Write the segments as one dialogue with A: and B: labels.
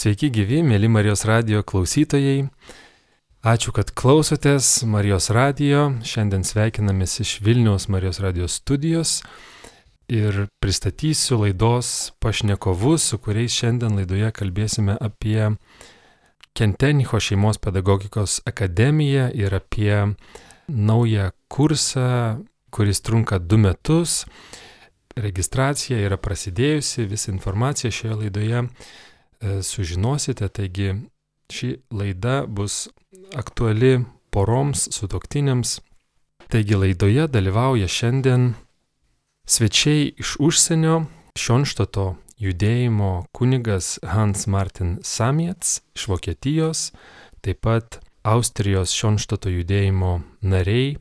A: Sveiki gyvi, mėly Marijos radio klausytojai. Ačiū, kad klausotės Marijos radio. Šiandien sveikinamės iš Vilniaus Marijos radio studijos ir pristatysiu laidos pašnekovus, su kuriais šiandien laidoje kalbėsime apie Kentenicho šeimos pedagogikos akademiją ir apie naują kursą, kuris trunka du metus. Registracija yra prasidėjusi, visą informaciją šioje laidoje sužinosite. Taigi ši laida bus aktuali poroms, sutoktiniams. Taigi laidoje dalyvauja šiandien svečiai iš užsienio Šionštato judėjimo kunigas Hans Martin Samiets iš Vokietijos, taip pat Austrijos Šionštato judėjimo nariai,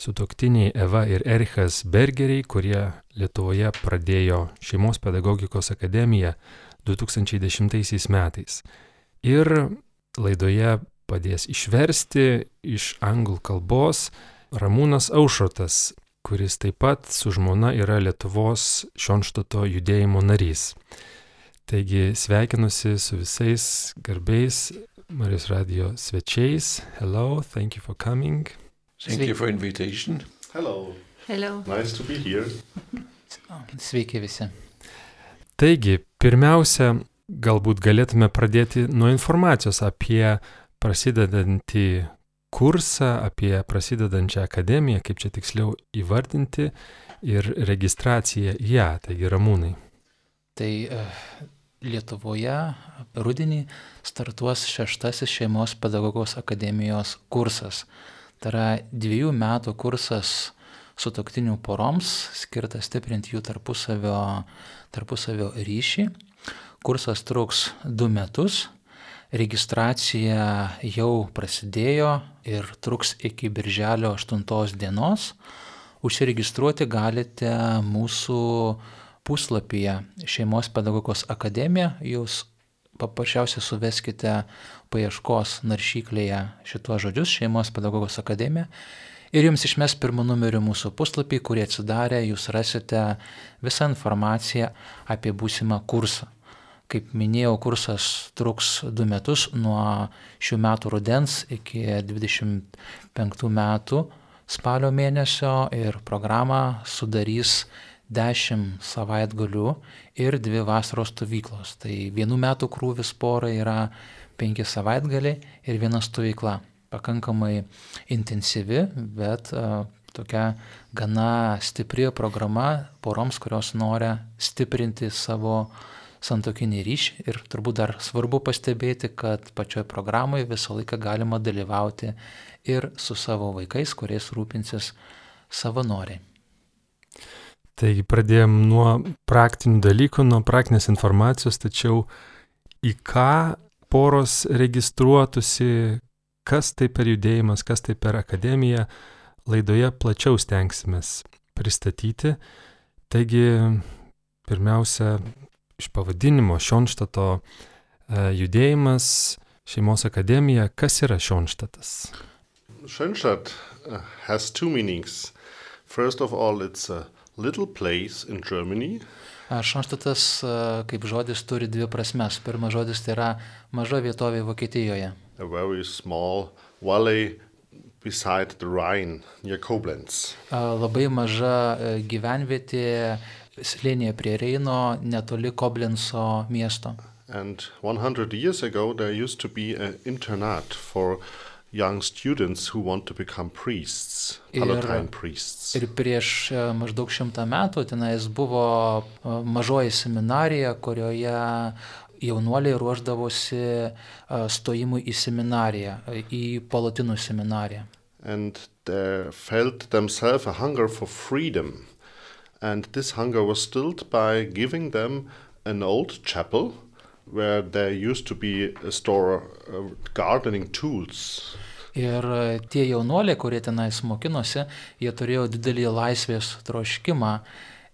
A: sutoktiniai Eva ir Erichas Bergeriai, kurie Lietuvoje pradėjo šeimos pedagogikos akademiją 2010 metais. Ir laidoje padės išversti iš anglų kalbos Ramūnas Aušrotas, kuris taip pat su žmona yra Lietuvos Šionštato judėjimo narys. Taigi sveikinusi su visais garbiais Marijos radio svečiais. Hello, thank you for coming.
B: Thank you for invitation.
C: Hello.
D: Hello.
C: Nice to be here.
E: Sveiki visi.
A: Taigi, pirmiausia, galbūt galėtume pradėti nuo informacijos apie prasidedantį kursą, apie prasidedančią akademiją, kaip čia tiksliau įvardinti, ir registraciją į ją, taigi ramūnai.
E: Tai e, Lietuvoje rudenį startuos šeštasis šeimos pedagogos akademijos kursas. Tai yra dviejų metų kursas sutoktinių poroms, skirtas stiprinti jų tarpusavio, tarpusavio ryšį. Kursas truks du metus, registracija jau prasidėjo ir truks iki birželio 8 dienos. Užsiregistruoti galite mūsų puslapyje Šeimos pedagogos akademija. Jūs paprasčiausiai suveskite paieškos naršyklėje šituos žodžius Šeimos pedagogos akademija ir jums išmes pirmų numerių mūsų puslapį, kurį atsidarę jūs rasite visą informaciją apie būsimą kursą. Kaip minėjau, kursas truks du metus nuo šių metų rudens iki 25 metų spalio mėnesio ir programą sudarys 10 savaitgalių ir 2 vasaros stovyklos. Tai vienų metų krūvis porai yra 5 savaitgaliai ir viena stovykla pakankamai intensyvi, bet tokia gana stipri programa poroms, kurios nori stiprinti savo santokinį ryšį ir turbūt dar svarbu pastebėti, kad pačioje programoje visą laiką galima dalyvauti ir su savo vaikais, kuriais rūpinsis savanoriai.
A: Taigi pradėjom nuo praktinių dalykų, nuo praktinės informacijos, tačiau į ką poros registruotųsi, kas tai per judėjimas, kas tai per akademiją, laidoje plačiau stengsimės pristatyti. Taigi, pirmiausia, iš pavadinimo Šionštato e, judėjimas, šeimos akademija, kas yra Šionštatas?
C: Schönstadt uh, has two meanings. First of all, it's a little place in Germany.
E: Šonštatas kaip žodis turi dvi prasmes. Pirmas žodis tai yra maža vietovė Vokietijoje.
C: A very small valley beside the Rhine near Koblenz.
E: Labai maža gyvenvietė slėnėje prie Reino netoli Koblenco miesto.
C: And 100 years ago there used to be an internat for young students who want to become priests, Palatine priests.
E: Ir prieš maždaug šimtą metų tenais buvo mažoji seminarija, kurioje jaunuoliai ruoždavosi stojimui į seminariją, į palatinų seminariją.
C: And they felt themselves a hunger for freedom. And this hunger was stilled by giving them an old chapel where there used to be a store of gardening tools.
E: Ir tie jaunuoliai, kurie tenais mokinosi, jie turėjo didelį laisvės troškimą.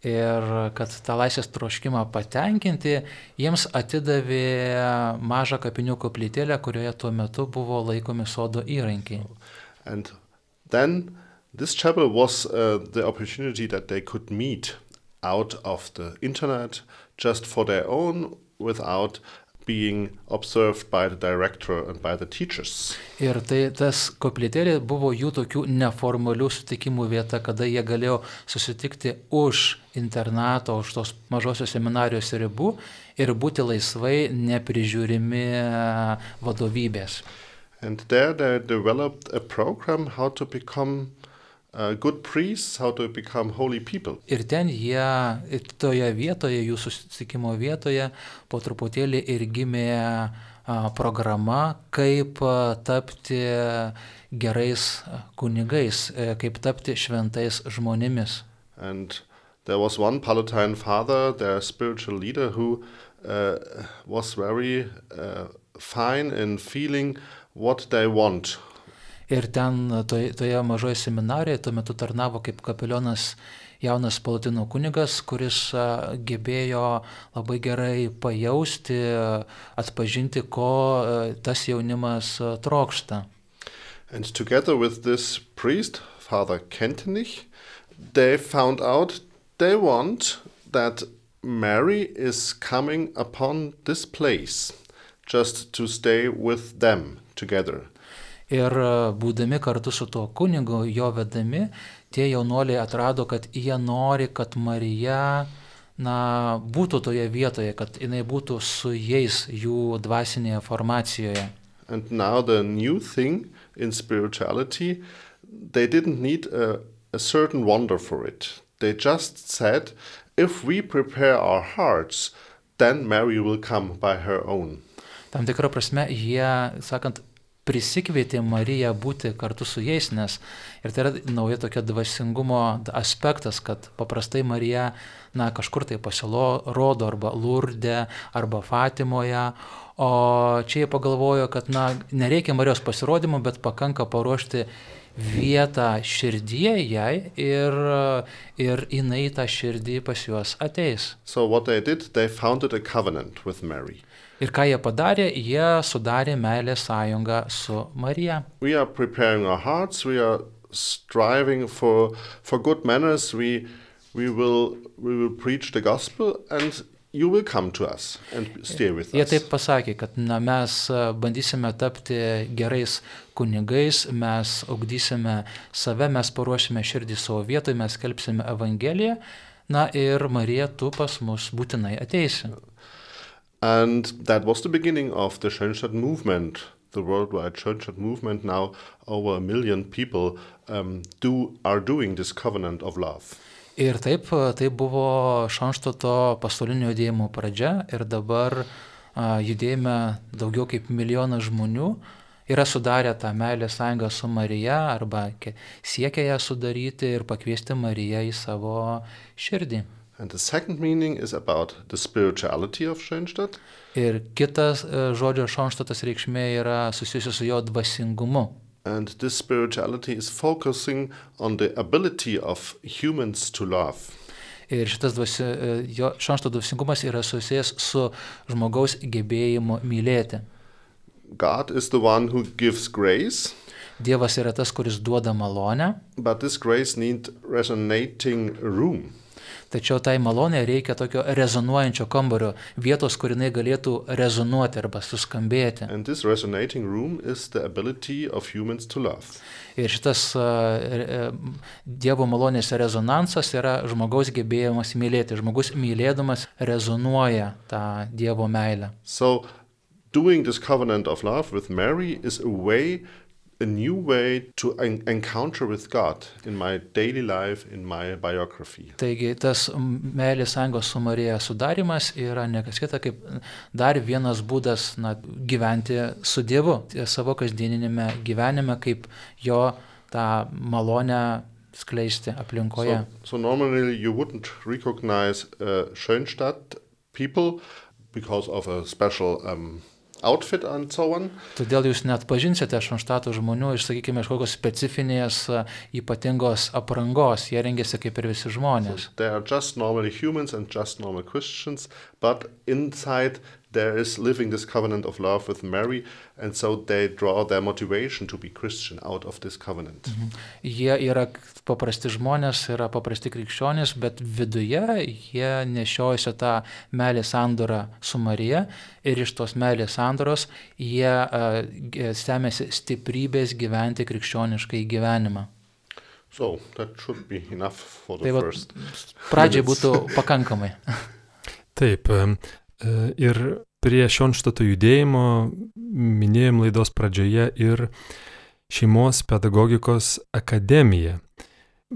E: Ir kad tą laisvės troškimą patenkinti, jiems atidavė mažą kapinių koplytėlę, kurioje tuo metu buvo laikomi sodo įrankiai.
C: And then this chapel was uh, the opportunity that they could meet out of the internet just for their own without being observed by the director and by the teachers.
E: Ir tai tas koplytėlė buvo jų tokių neformalių sutikimų vieta, kada jie galėjo susitikti už internato, už tos mažosios seminarijos ribų ir būti laisvai neprižiūrimi vadovybės.
C: And there they developed a program how to become uh, good priests, how to become holy people.
E: Ir ten jie, toje vietoje, jų susitikimo vietoje, po truputėlį ir gimė programa, kaip tapti gerais kunigais, kaip tapti šventais žmonėmis.
C: And there was one Palatine father, their spiritual leader, who uh, was very uh, fine in feeling what they want,
E: Ir ten toje, mažoje seminarijoje tuo metu tarnavo kaip kapelionas jaunas palatino kunigas, kuris gebėjo labai gerai pajausti, atpažinti, ko tas jaunimas trokšta.
C: And together with this priest, Father Kentenich, they found out they want that Mary is coming upon this place just to stay with them together.
E: Ir e, būdami kartu su tuo kunigu, jo vedami, tie jaunuoliai atrado, kad jie nori, kad Marija na, būtų toje vietoje, kad jinai būtų su jais jų dvasinėje formacijoje.
C: And now the new thing in spirituality, they didn't need a, a certain wonder for it. They just said, if we prepare our hearts, then Mary will come by her own.
E: Tam tikrą prasme, jie, sakant, prisikvietė Mariją būti kartu su jais, nes ir tai yra nauja tokia dvasingumo aspektas, kad paprastai Marija, na, kažkur tai pasirodo arba Lurde, arba Fatimoje, o čia jie pagalvojo, kad, na, nereikia Marijos pasirodymo, bet pakanka paruošti vietą širdyje jai ir, ir jinai tą širdį pas juos ateis.
C: So what they did, they founded a covenant with Mary.
E: Ir ką jie padarė, jie sudarė meilės sąjungą su Marija.
C: Hearts, we are striving for, for good manners, we, we, will, we will preach the gospel and you will come to us and stay with us.
E: Jie taip pasakė, kad na, mes bandysime tapti gerais kunigais, mes augdysime save, mes paruošime širdį savo vietoje, mes kelpsime Evangeliją, na ir Marija, tu pas mus būtinai ateisi.
C: And that was the beginning of the Schoenstatt movement, the worldwide Schoenstatt movement. Now over a million people um, do are doing this covenant of love.
E: Ir taip, tai buvo Šanštato pasaulinio judėjimo pradžia ir dabar a, judėjime daugiau kaip milijonas žmonių yra sudarę tą meilę sąjungą su Marija arba siekia ją sudaryti ir pakviesti Mariją į savo širdį.
C: And the second meaning is about the spirituality of Schoenstatt.
E: Ir kitas e, žodžio Schoenstattas reikšmė yra susijusi su jo dvasingumu.
C: And this spirituality is focusing on the ability of humans to love.
E: Ir šitas dvasi, e, jo Schoenstatt dvasingumas yra susijęs su žmogaus gebėjimu mylėti.
C: God is the one who gives grace.
E: Dievas yra tas, kuris duoda malonę.
C: But this grace need resonating room.
E: Tačiau tai malonė reikia tokio rezonuojančio kambario, vietos, kur jinai galėtų rezonuoti arba suskambėti. Ir šitas uh, Dievo malonės rezonansas yra žmogaus gebėjimas mylėti. Žmogus mylėdamas rezonuoja tą Dievo meilę.
C: So, doing this covenant of love with Mary is a way a new way to en encounter with God in my daily life, in my biography.
E: Taigi tas meilės sąjungos su Marija sudarimas yra ne kas kita kaip dar vienas būdas na, gyventi su Dievu savo kasdieninėme gyvenime, kaip jo tą malonę skleisti aplinkoje.
C: So, so normally you wouldn't recognize uh, Schönstadt people because of a special um, outfit on.
E: Todėl jūs net pažinsite šanštato žmonių iš, sakykime, kažkokios specifinės ypatingos aprangos, jie rengiasi kaip ir visi žmonės.
C: So they are just normal humans and just normal Christians, but inside there is living this covenant of love with Mary, and so they draw their motivation to be Christian out of this covenant.
E: Mhm. Jie yra paprasti žmonės, yra paprasti krikščionys, bet viduje jie nešiojasi tą meilės sandorą su Marija ir iš tos meilės sandoros jie uh, semėsi stiprybės gyventi krikščioniškai gyvenimą.
C: So, that should be enough for the
E: Tai
C: first.
E: pradžiai būtų pakankamai.
A: Taip, ir prie Šionštato judėjimo minėjom laidos pradžioje ir šeimos pedagogikos akademija.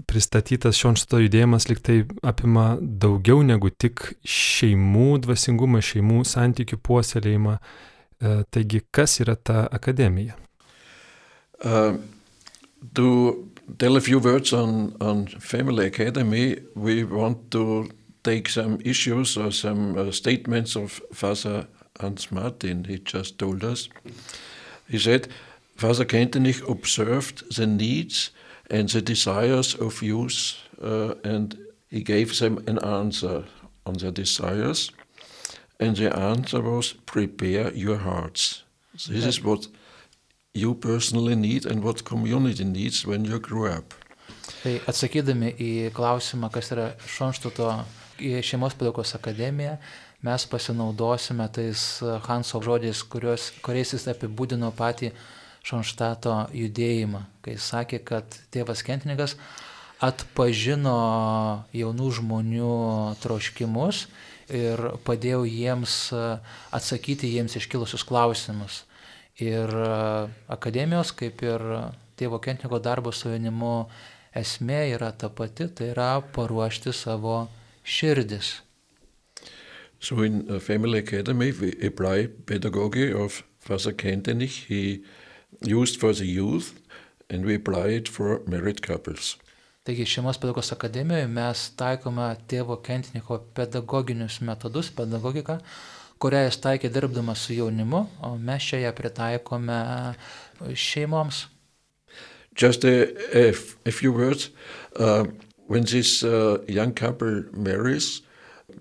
A: Pristatytas Šionštato judėjimas liktai apima daugiau negu tik šeimų dvasingumą, šeimų santykių puoselėjimą. Taigi, kas yra ta akademija?
B: Uh, to tell a few words on, on Family Academy, we want to take some issues or some uh, statements of Father Hans Martin. He just told us. He said, Father Kentenich observed the needs and the desires of youth, uh, and he gave them an answer on their desires. And the answer was, prepare your hearts. This is what you personally need and what community needs when you grow up.
E: Tai atsakydami į klausimą, kas yra Šonštuto šeimos pedagogos akademija, mes pasinaudosime tais Hanso žodžiais, kurios, kuriais jis apibūdino patį Šonštato judėjimą, kai sakė, kad tėvas Kentininkas atpažino jaunų žmonių troškimus ir padėjo jiems atsakyti jiems iškilusius klausimus. Ir akademijos, kaip ir tėvo Kentininko darbo su jaunimu esmė yra ta pati, tai yra paruošti savo širdis.
B: So in uh, Family Academy, we apply pedagogy of Father Kentenich. He used for the youth, and we apply it for married couples.
E: Taigi šeimos pedagogos akademijoje mes taikome tėvo Kentiniko pedagoginius metodus, pedagogiką, kurią jis taikė dirbdamas su jaunimu, o mes čia ją pritaikome šeimoms.
B: Just a, a, a few words. Uh, when this uh, young couple marries,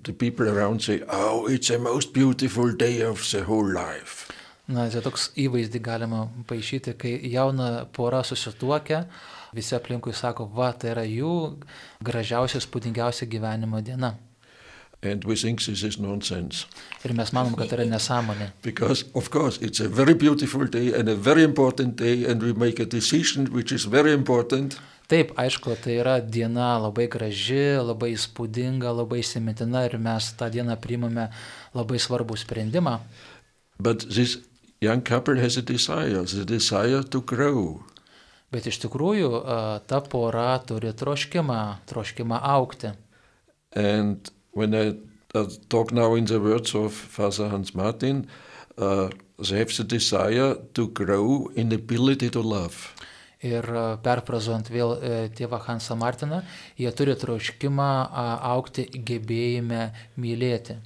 B: the people around say, Oh, it's the most beautiful day of the whole life.
E: Na, tai toks įvaizdį galima paaišyti, kai jauna pora susituokia, visi aplinkui sako, va, tai yra jų gražiausia, spūdingiausia gyvenimo diena.
B: And we think this is nonsense.
E: Ir mes manom, kad tai yra nesąmonė.
B: Because, of course, it's a very beautiful day and a very important day, and we make a decision which is very important.
E: Taip, aišku, tai yra diena labai graži, labai įspūdinga, labai įsimintina ir mes tą dieną priimame labai svarbų sprendimą.
B: But this young couple has a desire, the desire to grow.
E: Bet iš tikrųjų ta pora turi troškimą, troškimą aukti.
B: And when I talk now in the words of Father Hans Martin, uh, they have the desire to grow in ability to love.
E: Ir a, perfrazuojant vėl e, tėvą Hansą Martiną, jie turi troškimą aukti gebėjime mylėti.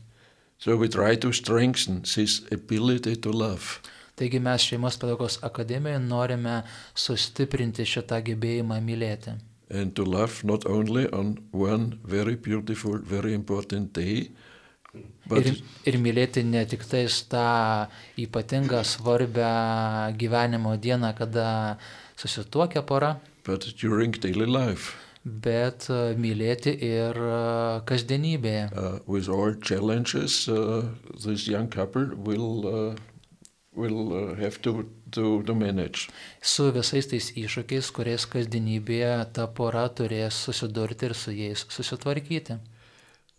B: So we try to strengthen this ability to love.
E: Taigi mes šeimos pedagogos akademijoje norime sustiprinti šitą gebėjimą mylėti.
B: And to love not only on one very beautiful, very important day, but
E: Ir, ir mylėti ne tik tais tą ypatingą svarbę gyvenimo dieną, kada susituokia pora,
B: but during daily life,
E: bet e, mylėti ir e, kasdienybėje.
B: uh, with all challenges, uh, this young couple will uh, will uh, have to, to to manage.
E: Su visais tais iššūkiais, kuriais kasdienybėje ta pora turės susidurti ir su jais susitvarkyti.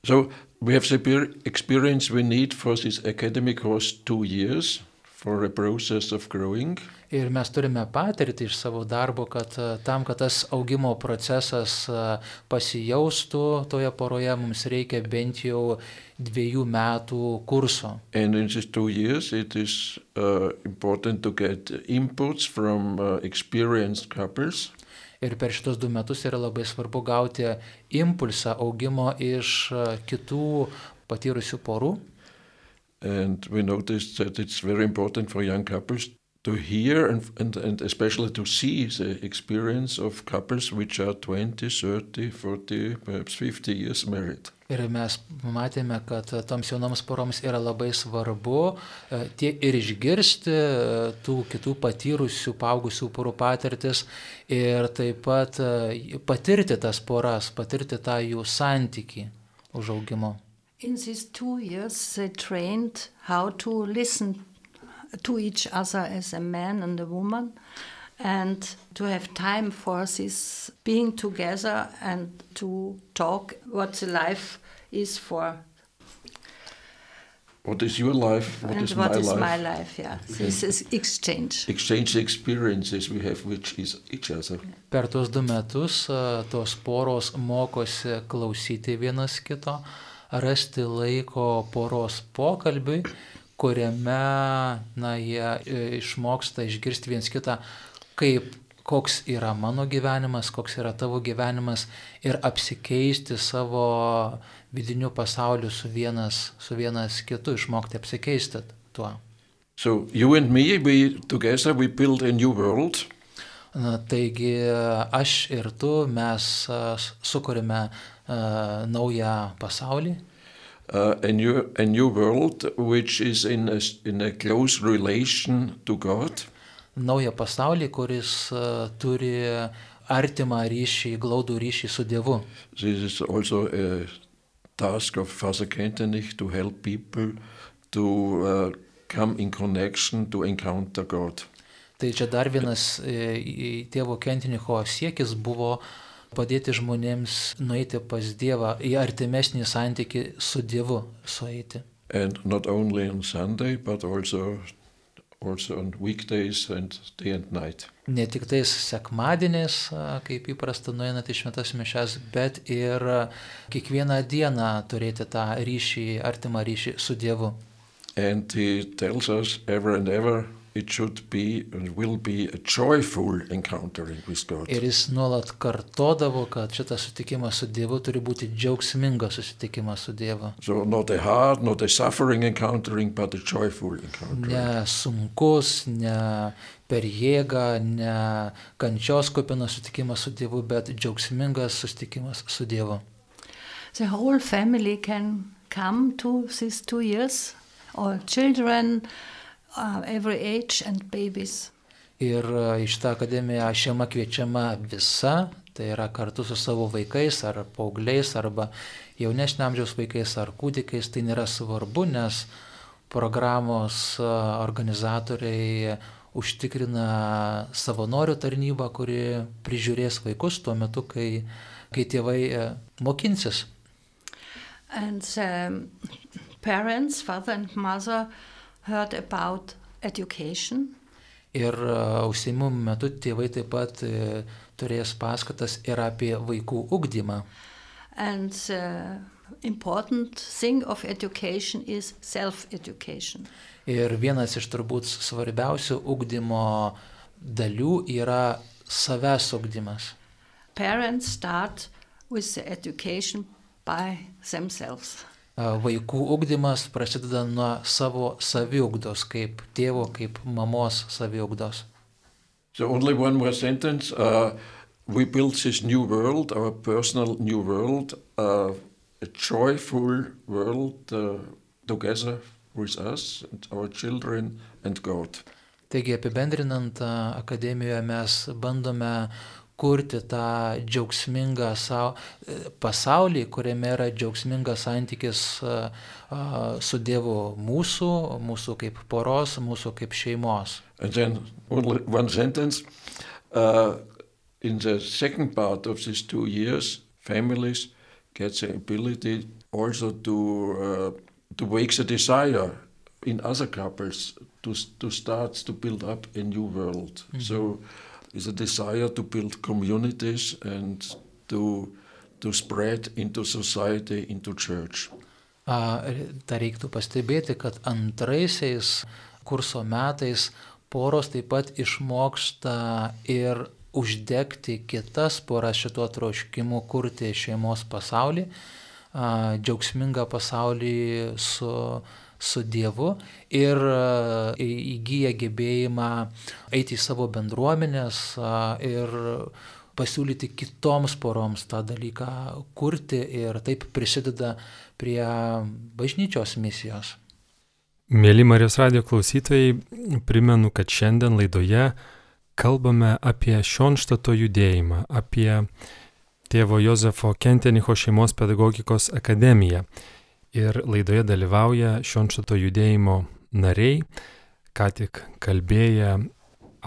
B: So we have the peer- experience we need for this academic course two years for a process of growing.
E: Ir mes turime patirtį iš savo darbo, kad e, tam, kad tas augimo procesas e, pasijaustų toje poroje, mums reikia bent jau dviejų metų kurso.
B: Years, it is uh, important to get inputs from uh.
E: Ir per šitos du metus yra labai svarbu gauti impulsą augimo iš e, kitų patyrusių porų.
B: And we noticed that it's very important for young couples to hear and, and, and especially to see the experience of couples which are 20, 30, 40, perhaps 50 years married.
E: Ir mes matėme, kad toms jaunoms poroms yra labai svarbu e, tie ir išgirsti e, tų kitų patyrusių, paaugusių porų patirtis ir taip pat e, patirti tas poras, patirti tą jų santyki užaugimo.
D: In these two years, they trained how to listen to each other as a man and a woman and to have time for this being together and to talk what the life is for
B: What is your life? What
D: and
B: is
D: what
B: my
D: is
B: life?
D: my life yeah this is exchange
B: Exchange the experiences we have with each- each other.
E: Per tuos du metus a, tos poros mokosi klausyti vienas kito, rasti laiko poros pokalbiui, kuriame na, jie e, išmoksta išgirsti viens kitą, kaip koks yra mano gyvenimas, koks yra tavo gyvenimas ir apsikeisti savo vidiniu pasauliu su vienas, su vienas kitu, išmokti apsikeisti tuo.
B: So you and me, we together we build a new world.
E: Na, taigi aš ir tu mes a, a, naują pasaulį,
B: Uh, a, new, a new world which is in a, in a close relation to God.
E: naują pasaulį, kuris a, turi artimą ryšį, glaudų ryšį su Dievu.
B: This is also a task of Father Kentenich to help people to uh, come in connection to encounter God.
E: Tai čia dar vienas e, tėvo Kentinicho siekis buvo padėti žmonėms nueiti pas Dievą, į artimesnį santyki su Dievu sueiti.
B: And not only on Sunday, but also, also on weekdays and day and night.
E: Ne tik tais sekmadieniais, kaip įprasta nueinat į šventas mišes, bet ir kiekvieną dieną turėti tą ryšį, artimą ryšį su Dievu.
B: And he tells us ever and ever it should be and will be a joyful encountering with God.
E: Ir jis nuolat kartodavo, kad šitas sutikimas su Dievu turi būti džiaugsmingas susitikimas su Dievu.
B: So not a hard, not a suffering encountering, but a joyful encountering.
E: Ne sunkus, ne per jėgą, ne kančios kupinas susitikimas su Dievu, bet džiaugsmingas susitikimas su Dievu.
D: the whole family can come to these two years all children uh, every age and babies
E: Ir į šitą akademiją šeima kviečiama visa, tai yra kartu su savo vaikais ar paaugliais arba jaunesnio amžiaus vaikais ar kūdikiais, tai nėra svarbu, nes programos e, organizatoriai užtikrina savanorių tarnybą, kuri prižiūrės vaikus tuo metu, kai, kai tėvai e, mokinsis.
D: and the parents father and mother heard about education
E: Ir užsiimimų metu tėvai taip pat e, turės paskatas ir apie vaikų ugdymą.
D: and the important thing of education is self-education
E: Ir vienas iš turbūt svarbiausių ugdymo dalių yra savęs ugdymas.
D: parents start with the education by themselves
E: Vaikų ugdymas prasideda nuo savo saviugdos, kaip tėvo, kaip mamos saviugdos.
B: So only one more sentence. Uh, we built this new world, our personal new world, uh, a joyful world uh, together with us and our children and God.
E: Taigi apibendrinant akademijoje mes bandome kurti tą džiaugsmingą sau, e, pasaulį, kuriame yra džiaugsmingas santykis a, a, su Dievu mūsų, mūsų kaip poros, mūsų kaip šeimos.
B: And then only one sentence. Uh, in the second part of these two years, families get the ability also to uh, to wake the desire in other couples to s- to start to build up a new world. So, it's a desire to build communities and to to spread into society, into church.
E: A, Ta reiktų pastebėti, kad antraisiais kurso metais poros taip pat išmoksta ir uždegti kitas poras šituo troškimu kurti šeimos pasaulį, džiaugsmingą pasaulį su su Dievu ir e, įgyja gebėjimą eiti į savo bendruomenės ir pasiūlyti kitoms poroms tą dalyką kurti ir taip prisideda prie bažnyčios misijos.
A: Mėly Marijos radio klausytojai, primenu, kad šiandien laidoje kalbame apie Šionštato judėjimą, apie tėvo Jozefo Kentenicho šeimos pedagogikos akademiją. Ir laidoje dalyvauja Šionštato judėjimo nariai, ką tik kalbėję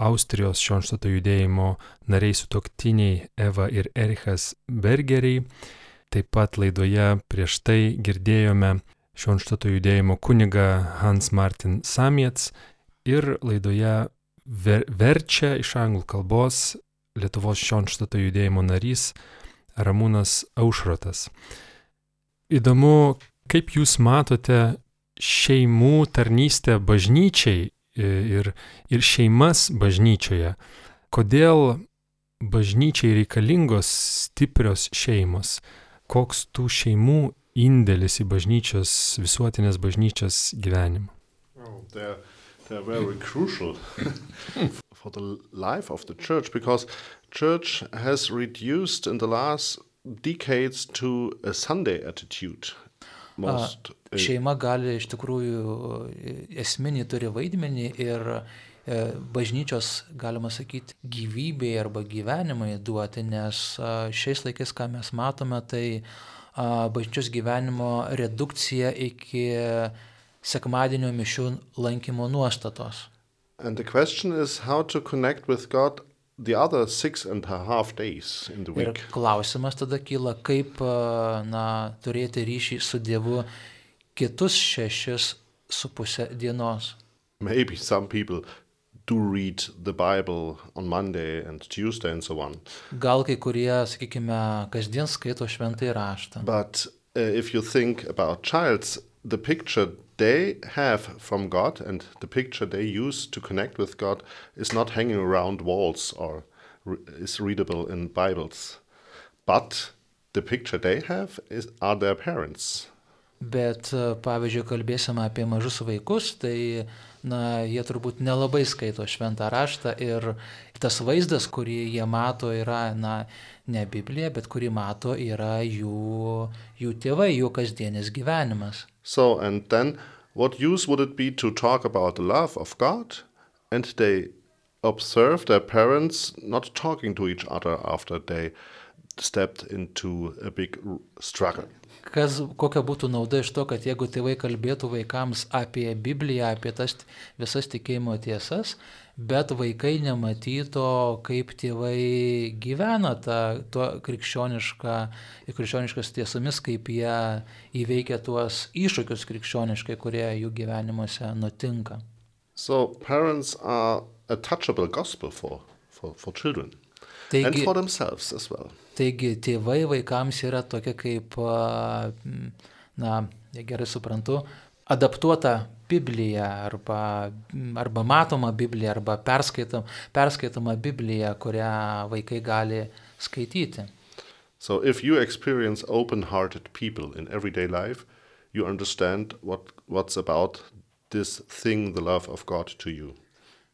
A: Austrijos Šionštato judėjimo nariai sutoktiniai Eva ir Erichas Bergeriai. Taip pat laidoje prieš tai girdėjome Šionštato judėjimo kuniga Hans Martin Samiets ir laidoje ver, verčia iš anglų kalbos Lietuvos Šionštato judėjimo narys Ramūnas Aušrotas. Įdomu, kaip jūs matote šeimų tarnystę bažnyčiai ir, ir šeimas bažnyčioje. Kodėl bažnyčiai reikalingos stiprios šeimos? Koks tų šeimų indėlis į bažnyčios, visuotinės bažnyčios gyvenimą?
C: Oh, they're, they're very crucial for the life of the church because church has reduced in the last decades to a Sunday attitude.
E: Most, uh, šeima gali iš tikrųjų esminį turi vaidmenį ir bažnyčios, galima sakyti, gyvybei arba gyvenimai duoti, nes šiais laikais, ką mes matome, tai bažnyčios gyvenimo redukcija iki sekmadienio mišių lankymo nuostatos.
C: And the question is how to connect with God the other six and a half days in the week.
E: Ir klausimas tada kyla, kaip na, turėti ryšį su Dievu kitus šešis su pusę dienos.
C: Maybe some people do read the Bible on Monday and Tuesday and so on.
E: Gal kai kurie, sakykime, kasdien skaito šventai raštą.
C: But uh, if you think about childs, the picture they have from God and the picture they use to connect with God is not hanging around walls or re is readable in Bibles. But the picture they have is, are their parents.
E: Bet, pavyzdžiui, kalbėsime apie mažus vaikus, tai na, jie turbūt nelabai skaito šventą raštą ir tas vaizdas, kurį jie mato, yra, na, ne Biblija, bet kurį mato, yra jų, jų tėvai, jų kasdienis gyvenimas.
C: So, and then what use would it be to talk about the love of God and they observe their parents not talking to each other after they stepped into a big struggle?
E: kas, kokia būtų nauda iš to, kad jeigu tėvai kalbėtų vaikams apie Bibliją, apie tas visas tikėjimo tiesas, bet vaikai nematyto, kaip tėvai gyvena tą krikščionišką, krikščioniškas tiesomis, kaip jie įveikia tuos iššūkius krikščioniškai, kurie jų gyvenimuose nutinka.
C: So parents are a touchable gospel for, for, for children. Taigi, and for themselves as well.
E: Taigi tėvai vaikams yra tokia kaip, na, gerai suprantu, adaptuota Biblija arba, arba matoma Biblija arba perskaitom, perskaitoma Biblija, kurią vaikai gali skaityti.
C: So if you experience open-hearted people in everyday life, you understand what, what's about this thing, the love of God to you.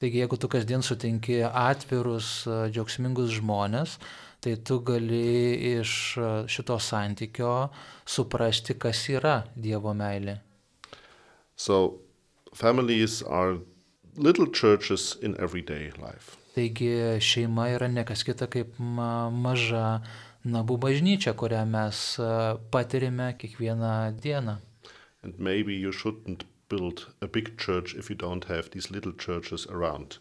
E: Taigi, jeigu tu kasdien sutinki atvirus, džiaugsmingus žmonės, tai tu gali iš šito santykio suprasti, kas yra Dievo meilė.
C: So, families are little churches in everyday life.
E: Taigi šeima yra nekas kita kaip maža nabų bažnyčia, kurią mes patirime kiekvieną dieną.
C: And maybe you shouldn't build a big church if you don't have these little churches around.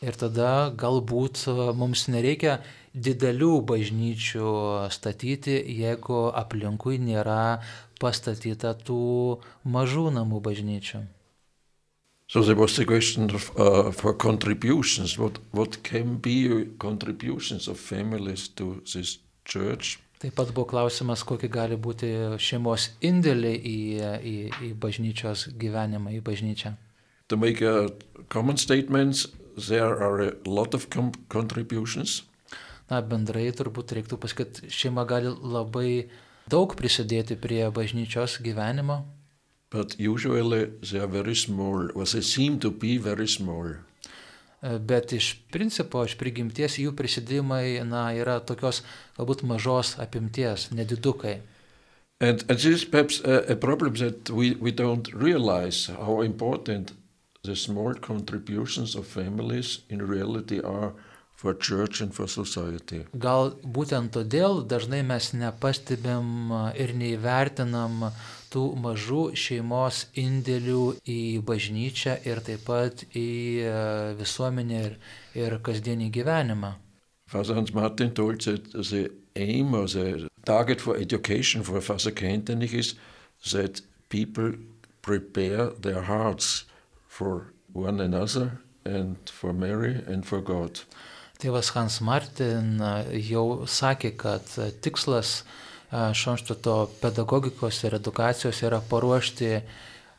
E: Ir tada galbūt e, mums nereikia didelių bažnyčių statyti, jeigu aplinkui nėra pastatyta tų mažų namų bažnyčių.
B: So there was the question of, uh, for contributions. What, what can be contributions of families to this church?
E: Taip pat buvo klausimas, kokie gali būti šeimos indėliai į, į, į bažnyčios gyvenimą, į bažnyčią.
B: To make a common statements, there are a lot of contributions.
E: Na, bendrai turbūt reiktų pasakyti, šeima gali labai daug prisidėti prie bažnyčios gyvenimo.
B: but usually they are very small, or they seem to be very small.
E: E, Bet iš principo, iš prigimties jų prisidėjimai na, yra tokios galbūt mažos apimties, nedidukai.
B: And, and this is perhaps a, a problem that we, we don't realize how important the small contributions of families in reality are for church and for society.
E: Gal būtent todėl dažnai mes nepastebim a, ir neįvertinam tų mažų šeimos indėlių į bažnyčią ir taip pat į visuomenę ir, ir kasdienį gyvenimą.
B: Father Hans Martin told that the aim or the target for education for Father Kentenich is that people prepare their hearts for one another and for Mary and for God.
E: Tėvas Hans Martin a, jau sakė, kad a, tikslas a, Šonštato pedagogikos ir edukacijos yra paruošti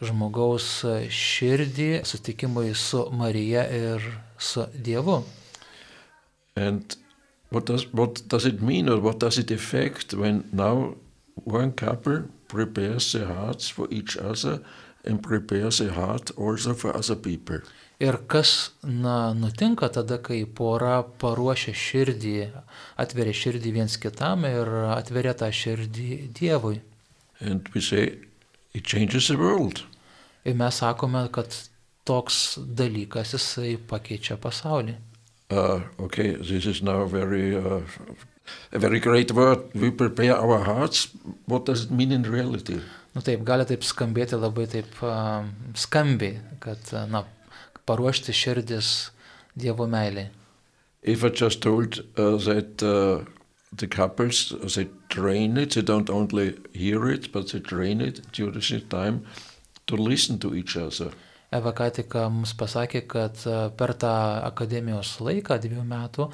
E: žmogaus širdį sutikimui su Marija ir su Dievu.
B: And what does, what does it mean or what does it affect when now one couple prepares their hearts for each other and prepares a heart also for other people?
E: Ir kas na, nutinka tada, kai pora paruošia širdį, atveria širdį viens kitam ir atveria tą širdį Dievui.
B: Say it changes the world.
E: Ir mes sakome, kad toks dalykas jisai pakeičia pasaulį.
B: Uh, okay, this is now very uh, a very great word. We prepare our hearts. What does it mean in reality?
E: Nu taip, gali taip skambėti labai taip uh, skambiai, kad, uh, na, paruošti širdis Dievo meiliai.
B: If I just told uh, that uh, the couples they train it, they don't only hear it, but they train it during the time to listen to each other.
E: Eva ką tik a, mums pasakė, kad a, per tą akademijos laiką, dviejų metų,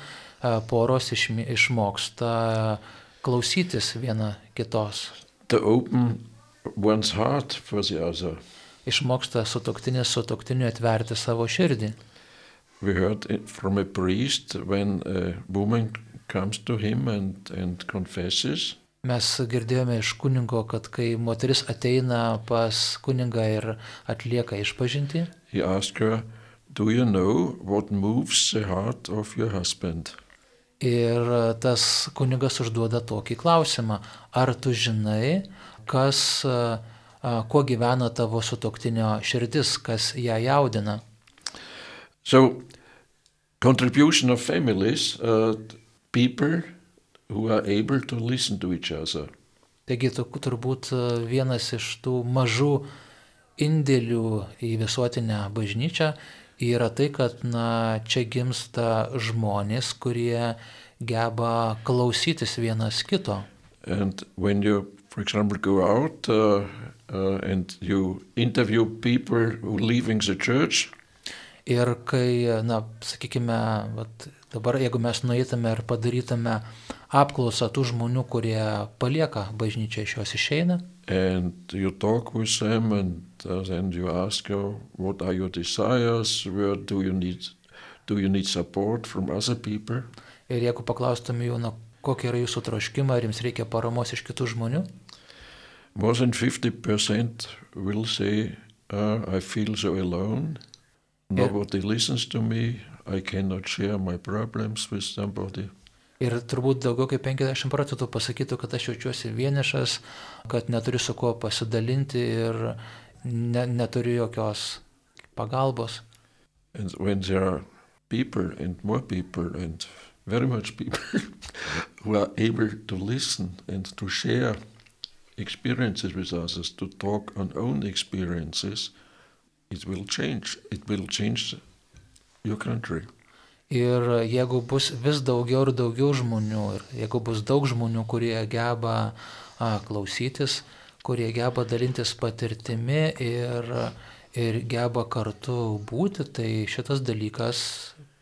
E: poros išmi- išmoksta klausytis viena kitos.
B: To open one's heart for the other.
E: Išmoksta sutoktinis sutoktiniu atverti savo širdį.
B: We heard from a priest when a woman comes to him and, and confesses.
E: Mes girdėjome iš kuningo, kad kai moteris ateina pas kuningą ir atlieka išpažinti,
B: He asked her, Do you know what moves the heart of your husband?
E: Ir tas kunigas užduoda tokį klausimą, ar tu žinai, kas, a, kuo gyvena tavo sutoktinio širdis, kas ją jaudina.
B: So, contribution of families, uh, people who are able to listen to each other.
E: Taigi tokių turbūt a, vienas iš tų mažų indėlių į visuotinę bažnyčią yra tai, kad na, čia gimsta žmonės, kurie geba klausytis vienas kito.
B: And when you, for example, go out uh, uh, and you interview people who leaving the church,
E: Ir kai, na, sakykime, vat, dabar jeigu mes nueitume ir padarytume apklausą tų žmonių, kurie palieka bažnyčią iš jos išeina,
B: and you talk with them, and uh, then you ask, oh, what are your desires? Where do you need, do you need support from other people?
E: ir jeigu paklaustume jų, na, kokie yra jūsų troškimai, ar jums reikia paramos iš kitų žmonių,
B: More than 50% will say, uh, I feel so alone. Nobody listens to me. I cannot share my problems with somebody.
E: Ir turbūt daugiau kaip 50 procentų pasakytų, kad aš jaučiuosi vienišas, kad neturiu su kuo pasidalinti ir ne, neturiu jokios pagalbos.
B: And when there are people and more people and very much people who are able to listen and to share experiences with others, to talk on own experiences, it will change. It will change your country.
E: Ir jeigu bus vis daugiau ir daugiau žmonių, ir jeigu bus daug žmonių, kurie geba a, klausytis, kurie geba dalintis patirtimi ir, ir geba kartu būti, tai šitas dalykas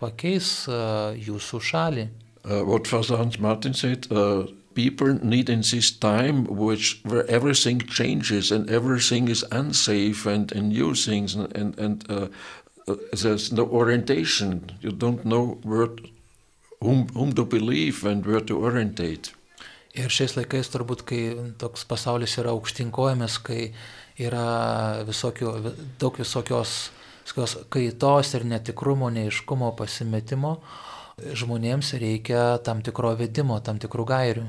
E: pakeis a, jūsų šalį.
B: Uh, what Father Hans Martin said, uh, people need in this time which where everything changes and everything is unsafe and, and new things and, and, and uh, uh, there's no orientation. You don't know where, whom, whom to believe and where to orientate.
E: Ir šiais laikais turbūt, kai toks pasaulis yra aukštinkojomis, kai yra visokio, daug visokios, visokios kaitos ir netikrumo, neiškumo, pasimetimo, žmonėms reikia tam tikro vedimo, tam tikrų gairių.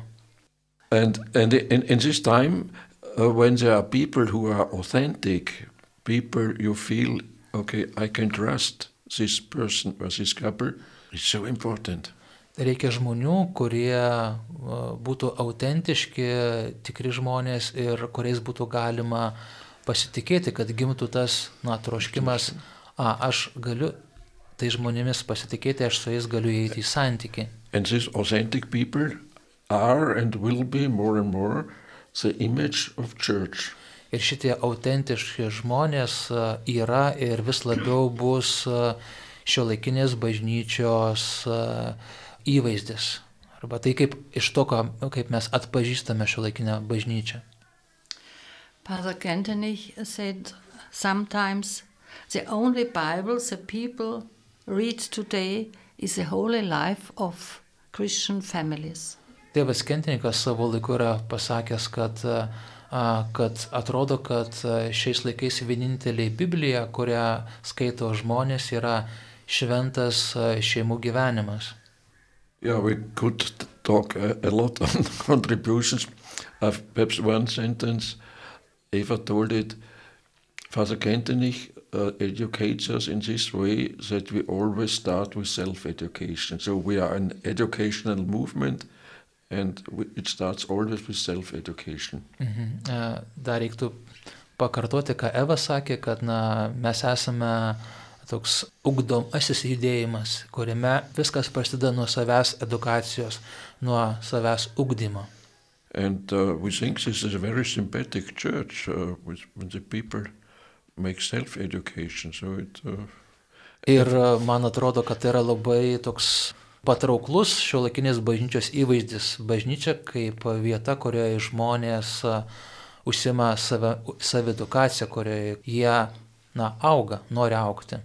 B: And, and in, in this time, uh, when there are people who are authentic, people you feel, okay, I can trust this person or this couple, it's so important.
E: Reikia žmonių, kurie būtų autentiški, tikri žmonės ir kuriais būtų galima pasitikėti, kad gimtų tas, na, troškimas, a, aš galiu tai žmonėmis pasitikėti, aš su jais galiu įeiti į santyki.
B: And these authentic people are and will be more and more the image of church.
E: Ir šitie autentiški žmonės yra ir vis labiau bus šio laikinės bažnyčios įvaizdis. Arba tai kaip iš to, kaip mes atpažįstame šio laikinę bažnyčią.
D: Father Kentenich said sometimes the only Bible the people read today is the holy life of Christian families.
E: Tėvas Kentinikas savo laiku yra pasakęs, kad, kad atrodo, kad šiais laikais vienintelė Biblija, kurią skaito žmonės, yra šventas šeimų gyvenimas.
B: Yeah, we could talk a, a lot on contributions. I've perhaps one sentence. Eva told it. Father Kentenich uh, educates us in this way that we always start with self-education. So we are an educational movement, and it starts always with self-education.
E: Mhm. Uh, dar reiktų pakartoti, ką Eva sakė, kad na, mes esame toks ugdomasis judėjimas, kuriame viskas prasideda nuo savęs edukacijos, nuo savęs ugdymo.
B: And uh, we think this is a very sympathetic church uh, with, when the people make self-education. So it, uh,
E: Ir man atrodo, kad tai yra labai toks patrauklus šio laikinės bažnyčios įvaizdis. Bažnyčia kaip vieta, kurioje žmonės užsima saviedukaciją, kurioje jie na, auga, nori aukti.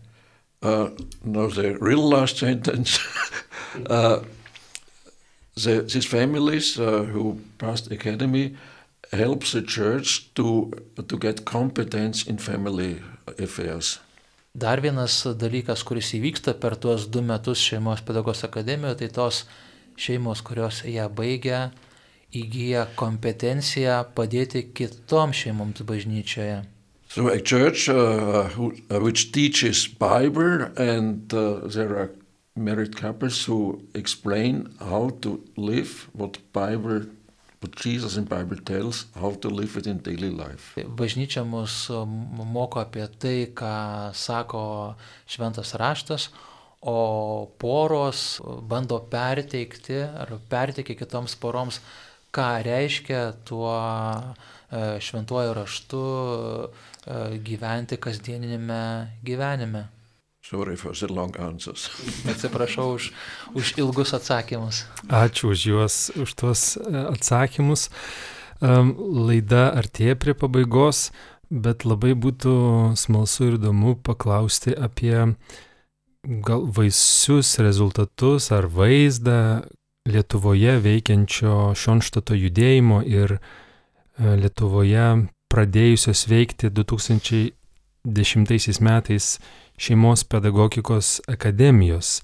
B: Uh, now the real last sentence. uh, the, these families uh, who passed academy helps the church to, to get competence in family affairs.
E: Dar vienas dalykas, kuris įvyksta per tuos du metus šeimos pedagogos akademijoje, tai tos šeimos, kurios ją baigia, įgyja kompetenciją padėti kitoms šeimoms bažnyčioje.
B: So a church uh, who, uh, which teaches Bible and uh, there are married couples who explain how to live what Bible life.
E: Bažnyčia mus moko apie tai, ką sako šventas raštas, o poros bando perteikti ar perteikti kitoms poroms, ką reiškia tuo šventuoju raštu gyventi kasdieninėme gyvenime.
B: Sorry for the long answers.
E: Atsiprašau už, už ilgus atsakymus.
A: Ačiū už juos, už tuos atsakymus. Laida artėja prie pabaigos, bet labai būtų smalsu ir įdomu paklausti apie gal vaisius, rezultatus ar vaizdą Lietuvoje veikiančio Šonštato judėjimo ir Lietuvoje pradėjusios veikti 2010 metais šeimos pedagogikos akademijos,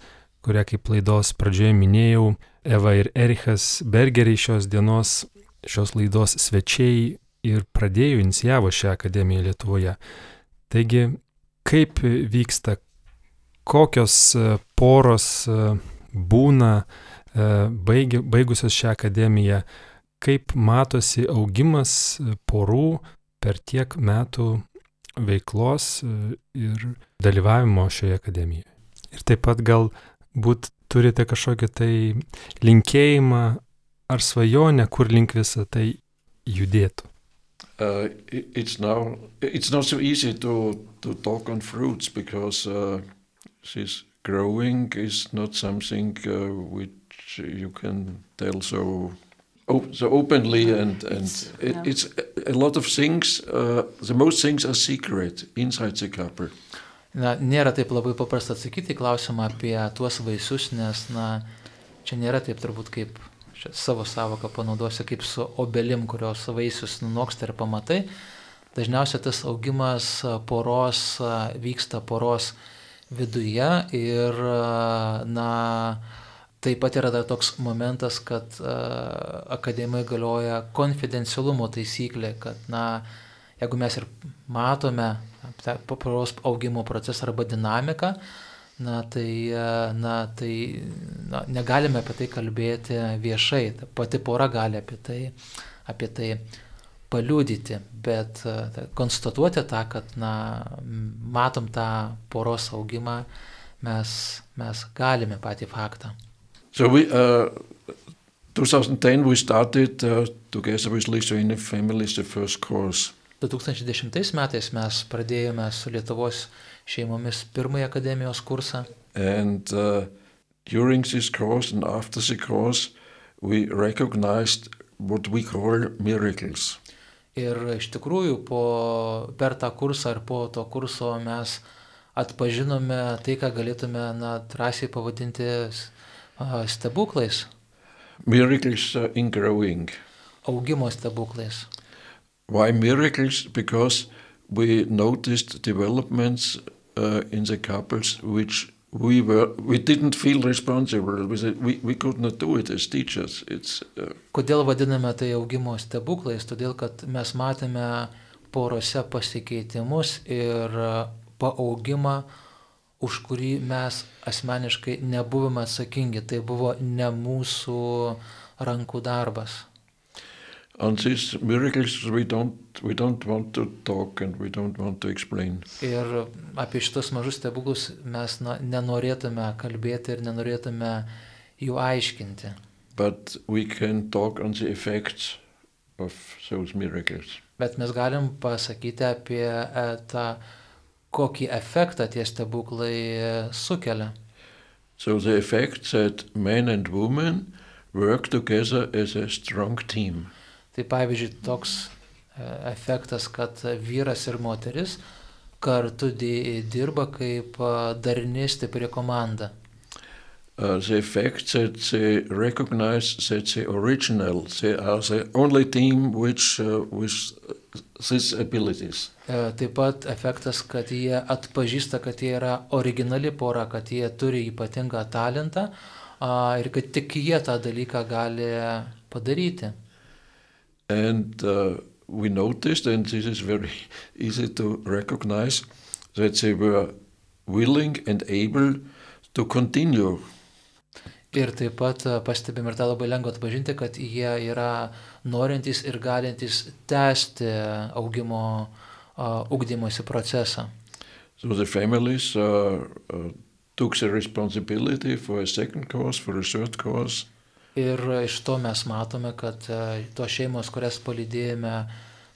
A: kurią kaip laidos pradžioje minėjau, Eva ir Erichas Bergeriai šios dienos, šios laidos svečiai ir pradėjo, inicijavo šią akademiją Lietuvoje. Taigi, kaip vyksta, kokios poros būna baigi, baigusios šią akademiją, kaip matosi augimas porų per tiek metų veiklos ir dalyvavimo šioje akademijoje. Ir taip pat galbūt turite kažkokį tai linkėjimą ar svajonę, kur link visą tai judėtų.
B: Uh, it's now it's not so easy to to talk on fruits because uh, this growing is not something uh, which you can tell so op so openly and and
D: It's-
B: it,
D: yeah.
B: it's a lot of things. Uh, the most things are secret inside the couple.
E: Na, nėra taip labai paprasta atsakyti į klausimą apie tuos vaisius, nes, na, čia nėra taip turbūt kaip čia savo savoką panaudosiu kaip su obelim, kurios vaisius nunoksta ir pamatai. Dažniausiai tas augimas poros vyksta poros viduje ir, na, taip pat yra dar toks momentas, kad akademijoje galioja konfidencialumo taisyklė, kad, na, jeigu mes ir matome poros augimo procesą arba dinamiką, na tai, e, na, tai na, negalime apie tai kalbėti viešai. Pati pora gali apie tai, apie tai paliūdyti, bet ta, konstatuoti tą, kad na, matom tą poros augimą, mes, mes galime patį faktą.
B: So we, uh, 2010 we started uh, together with Lithuanian families the first course.
E: 2010 metais mes pradėjome su Lietuvos šeimomis pirmąjį akademijos kursą.
B: And uh, during this course and after the course we recognized what we call miracles.
E: Ir iš tikrųjų po, per tą kursą ar po to kurso mes atpažinome tai, ką galėtume na, drąsiai pavadinti stebuklais.
B: Miracles uh, in growing.
E: Augimo stebuklais.
B: Why miracles? Because we noticed developments uh, in the couples which we were we didn't feel responsible we, we, we could not do it as teachers it's uh,
E: kodėl vadiname tai augimo stebuklais todėl kad mes matėme porose pasikeitimus ir uh, paaugimą už kurį mes asmeniškai nebuvome atsakingi tai buvo ne mūsų rankų darbas
B: miracles we don't, we don't.
E: Ir apie šitos mažus stebuklus mes na, nenorėtume kalbėti ir nenorėtume jų aiškinti. Bet mes galim pasakyti apie e, tą, kokį efektą tie stebuklai sukelia.
B: So the effect that men and women work together as a strong team.
E: Tai pavyzdžiui, toks e, efektas, kad vyras ir moteris kartu dirba kaip e, darni stipri komanda.
B: Uh, the effect that they recognize that the original, they are the only team which uh, with these abilities.
E: Uh, taip pat efektas, kad jie atpažįsta, kad jie yra originali pora, kad jie turi ypatingą talentą uh, ir kad tik jie tą dalyką gali padaryti.
B: And uh, we noticed, and this is very easy to recognize, that they were willing and able to continue.
E: Ir taip pat uh, pastebim ir tą labai lengva atpažinti, kad jie yra norintys ir galintys tęsti augimo, uh, ugdymosi procesą.
B: So the families uh, uh, took the responsibility for a second course, for a third course.
E: Ir iš to mes matome, kad e, tos šeimos, kurias palydėjome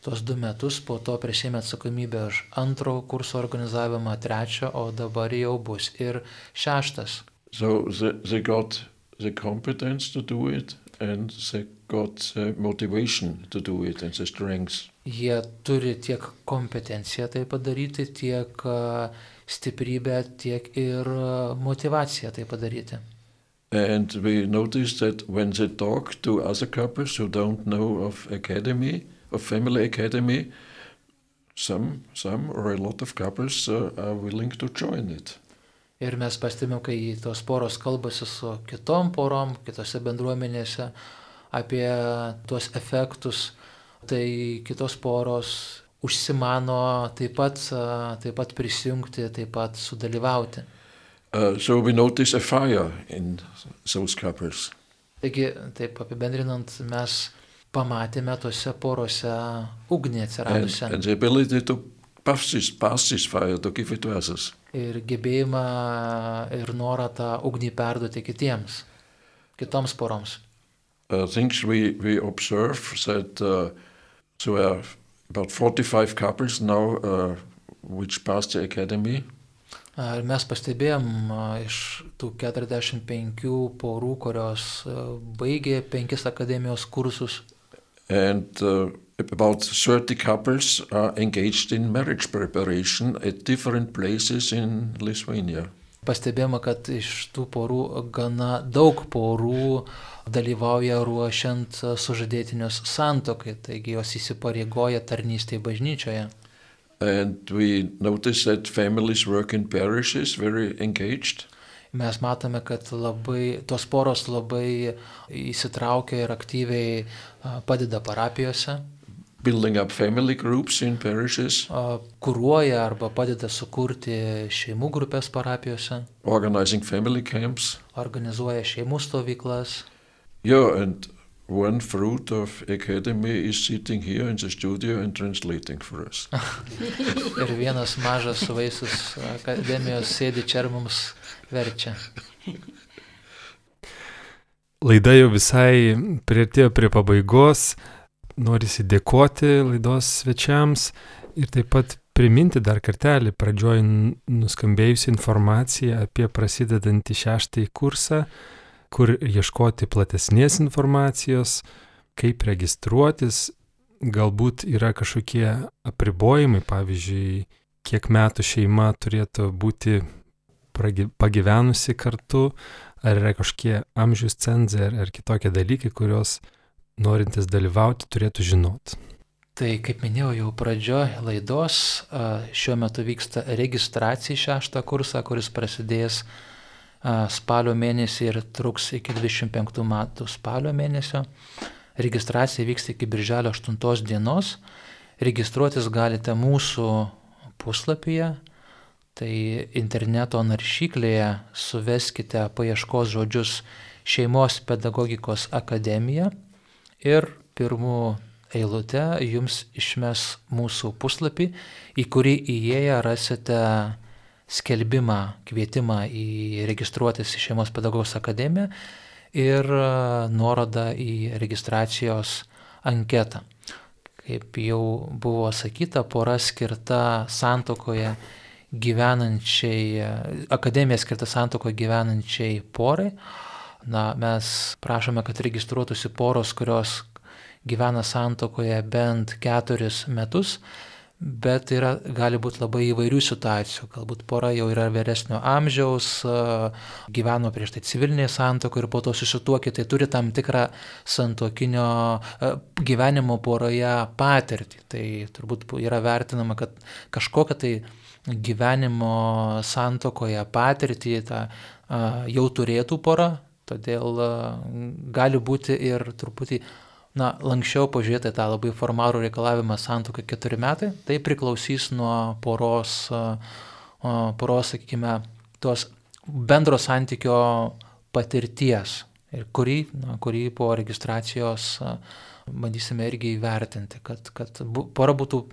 E: tuos du metus, po to prisėmė atsakomybę už antro kurso organizavimą, trečio, o dabar jau bus ir šeštas.
B: So they, they got the competence to do it and they got the motivation to do it and the strength.
E: Jie turi tiek kompetenciją tai padaryti, tiek stiprybę, tiek ir motivaciją tai padaryti.
B: And we noticed that when they talk to other couples who don't know of academy, of family academy, some, some or a lot of couples uh, are willing to join it.
E: Ir mes pastebėjome, kai tos poros kalbasi su kitom porom, kitose bendruomenėse apie tuos efektus, tai kitos poros užsimano taip pat, taip pat prisijungti, taip pat sudalyvauti.
B: Uh, so we notice a fire in those couples.
E: Taigi, taip apibendrinant, mes pamatėme tose porose ugnį atsiradusią.
B: And, and the ability to pass this, pass this fire, to give it to others.
E: Ir gebėjimą ir norą tą ugnį perduoti kitiems, kitoms poroms.
B: Uh, things we, we observe that uh, so there are about 45 couples now uh, which passed the academy.
E: Ir mes pastebėjom iš tų 45 porų, kurios baigė penkis akademijos kursus.
B: And uh, about 30 couples are engaged in marriage preparation at different places in Lithuania.
E: pastebėjome, kad iš tų porų gana daug porų dalyvauja ruošiant sužadėtinius santokai, taigi jos įsipareigoja tarnystėje bažnyčioje.
B: And we notice that families work in parishes very engaged.
E: Mes matome, kad labai, tos poros labai įsitraukia ir aktyviai padeda parapijose.
B: Building up family groups in parishes.
E: Kuruoja arba padeda sukurti šeimų grupės parapijose.
B: Organizing family camps.
E: Organizuoja šeimų stovyklas.
B: Yeah, and one fruit of academy is sitting here in the studio and translating for us.
E: ir vienas mažas vaisius akademijos sėdi čia ir mums verčia.
A: Laida jau visai prieartėjo prie pabaigos. Norisi dėkoti laidos svečiams ir taip pat priminti dar kartelį pradžioj nuskambėjusi informacija apie prasidedantį šeštąjį kursą kur ieškoti platesnės informacijos, kaip registruotis, galbūt yra kažkokie apribojimai, pavyzdžiui, kiek metų šeima turėtų būti pagyvenusi kartu, ar yra kažkokie amžius cenzai ar, ar kitokie dalykai, kuriuos norintis dalyvauti turėtų žinoti.
E: Tai kaip minėjau jau pradžioje laidos, šiuo metu vyksta registracija į šeštą kursą, kuris prasidės spalio mėnesį ir truks iki 25 metų spalio mėnesio. Registracija vyks iki birželio 8 dienos. Registruotis galite mūsų puslapyje, tai interneto naršyklėje suveskite paieškos žodžius Šeimos pedagogikos akademija ir pirmų eilute jums išmes mūsų puslapį, į kurį įėję rasite skelbimą, kvietimą į registruotis į Šeimos pedagogos akademiją ir e, nuorodą į registracijos anketą. Kaip jau buvo sakyta, pora skirta santokoje gyvenančiai, e, akademija skirta santokoje gyvenančiai porai. Na, mes prašome, kad registruotųsi poros, kurios gyvena santokoje bent keturis metus Bet yra, gali būti labai įvairių situacijų. Galbūt pora jau yra vyresnio amžiaus, gyveno prieš tai civilinėje santokoje ir po to susituokė, tai turi tam tikrą santokinio gyvenimo poroje patirtį. Tai turbūt yra vertinama, kad kažkokią tai gyvenimo santokoje patirtį tą jau turėtų pora, todėl gali būti ir truputį na, lankščiau pažiūrėti tą labai formalų reikalavimą santokai keturi metai, tai priklausys nuo poros, poros sakykime, tos bendro santykio patirties ir kurį, na, kurį po registracijos bandysime irgi įvertinti, kad, kad pora būtų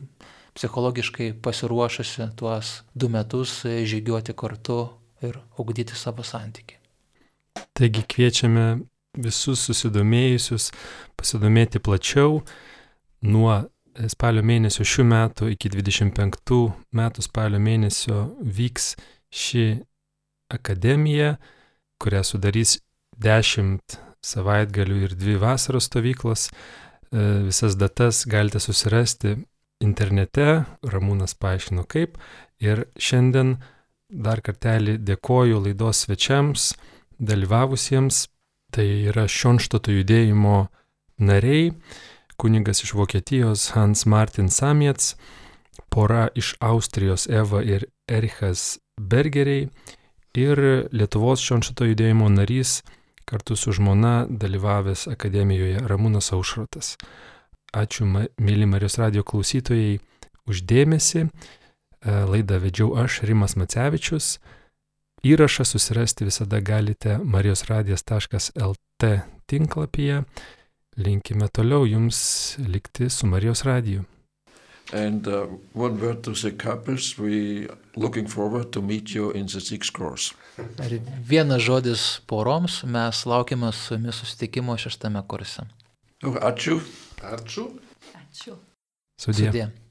E: psichologiškai pasiruošusi tuos du metus žygiuoti kartu ir augdyti savo santyki.
A: Taigi kviečiame visus susidomėjusius pasidomėti plačiau nuo spalio mėnesio šių metų iki 25 metų spalio mėnesio vyks ši akademija, kurią sudarys 10 savaitgalių ir 2 vasaros stovyklos. E, visas datas galite susirasti internete, Ramūnas paaiškino kaip. Ir šiandien dar kartelį dėkoju laidos svečiams, dalyvavusiems Tai yra Šionštato judėjimo nariai, kunigas iš Vokietijos Hans Martin Samiets, pora iš Austrijos Eva ir Erichas Bergeriai ir Lietuvos Šionštato judėjimo narys kartu su žmona dalyvavęs akademijoje Ramūnas Aušrotas. Ačiū, mėly Marijos radio klausytojai, uždėmesi. Laidą vedžiau aš, Rimas Macevičius. Įrašą susirasti visada galite marijosradijas.lt tinklapyje. Linkime toliau jums likti su Marijos radiju.
B: And uh, one word to the couples, we looking forward to meet you in the sixth course.
E: Ir vienas žodis poroms, mes laukime su jumis susitikimo šeštame kurse.
B: Ačiū.
C: Ačiū.
D: Ačiū.
A: Sudie.
E: Sudie.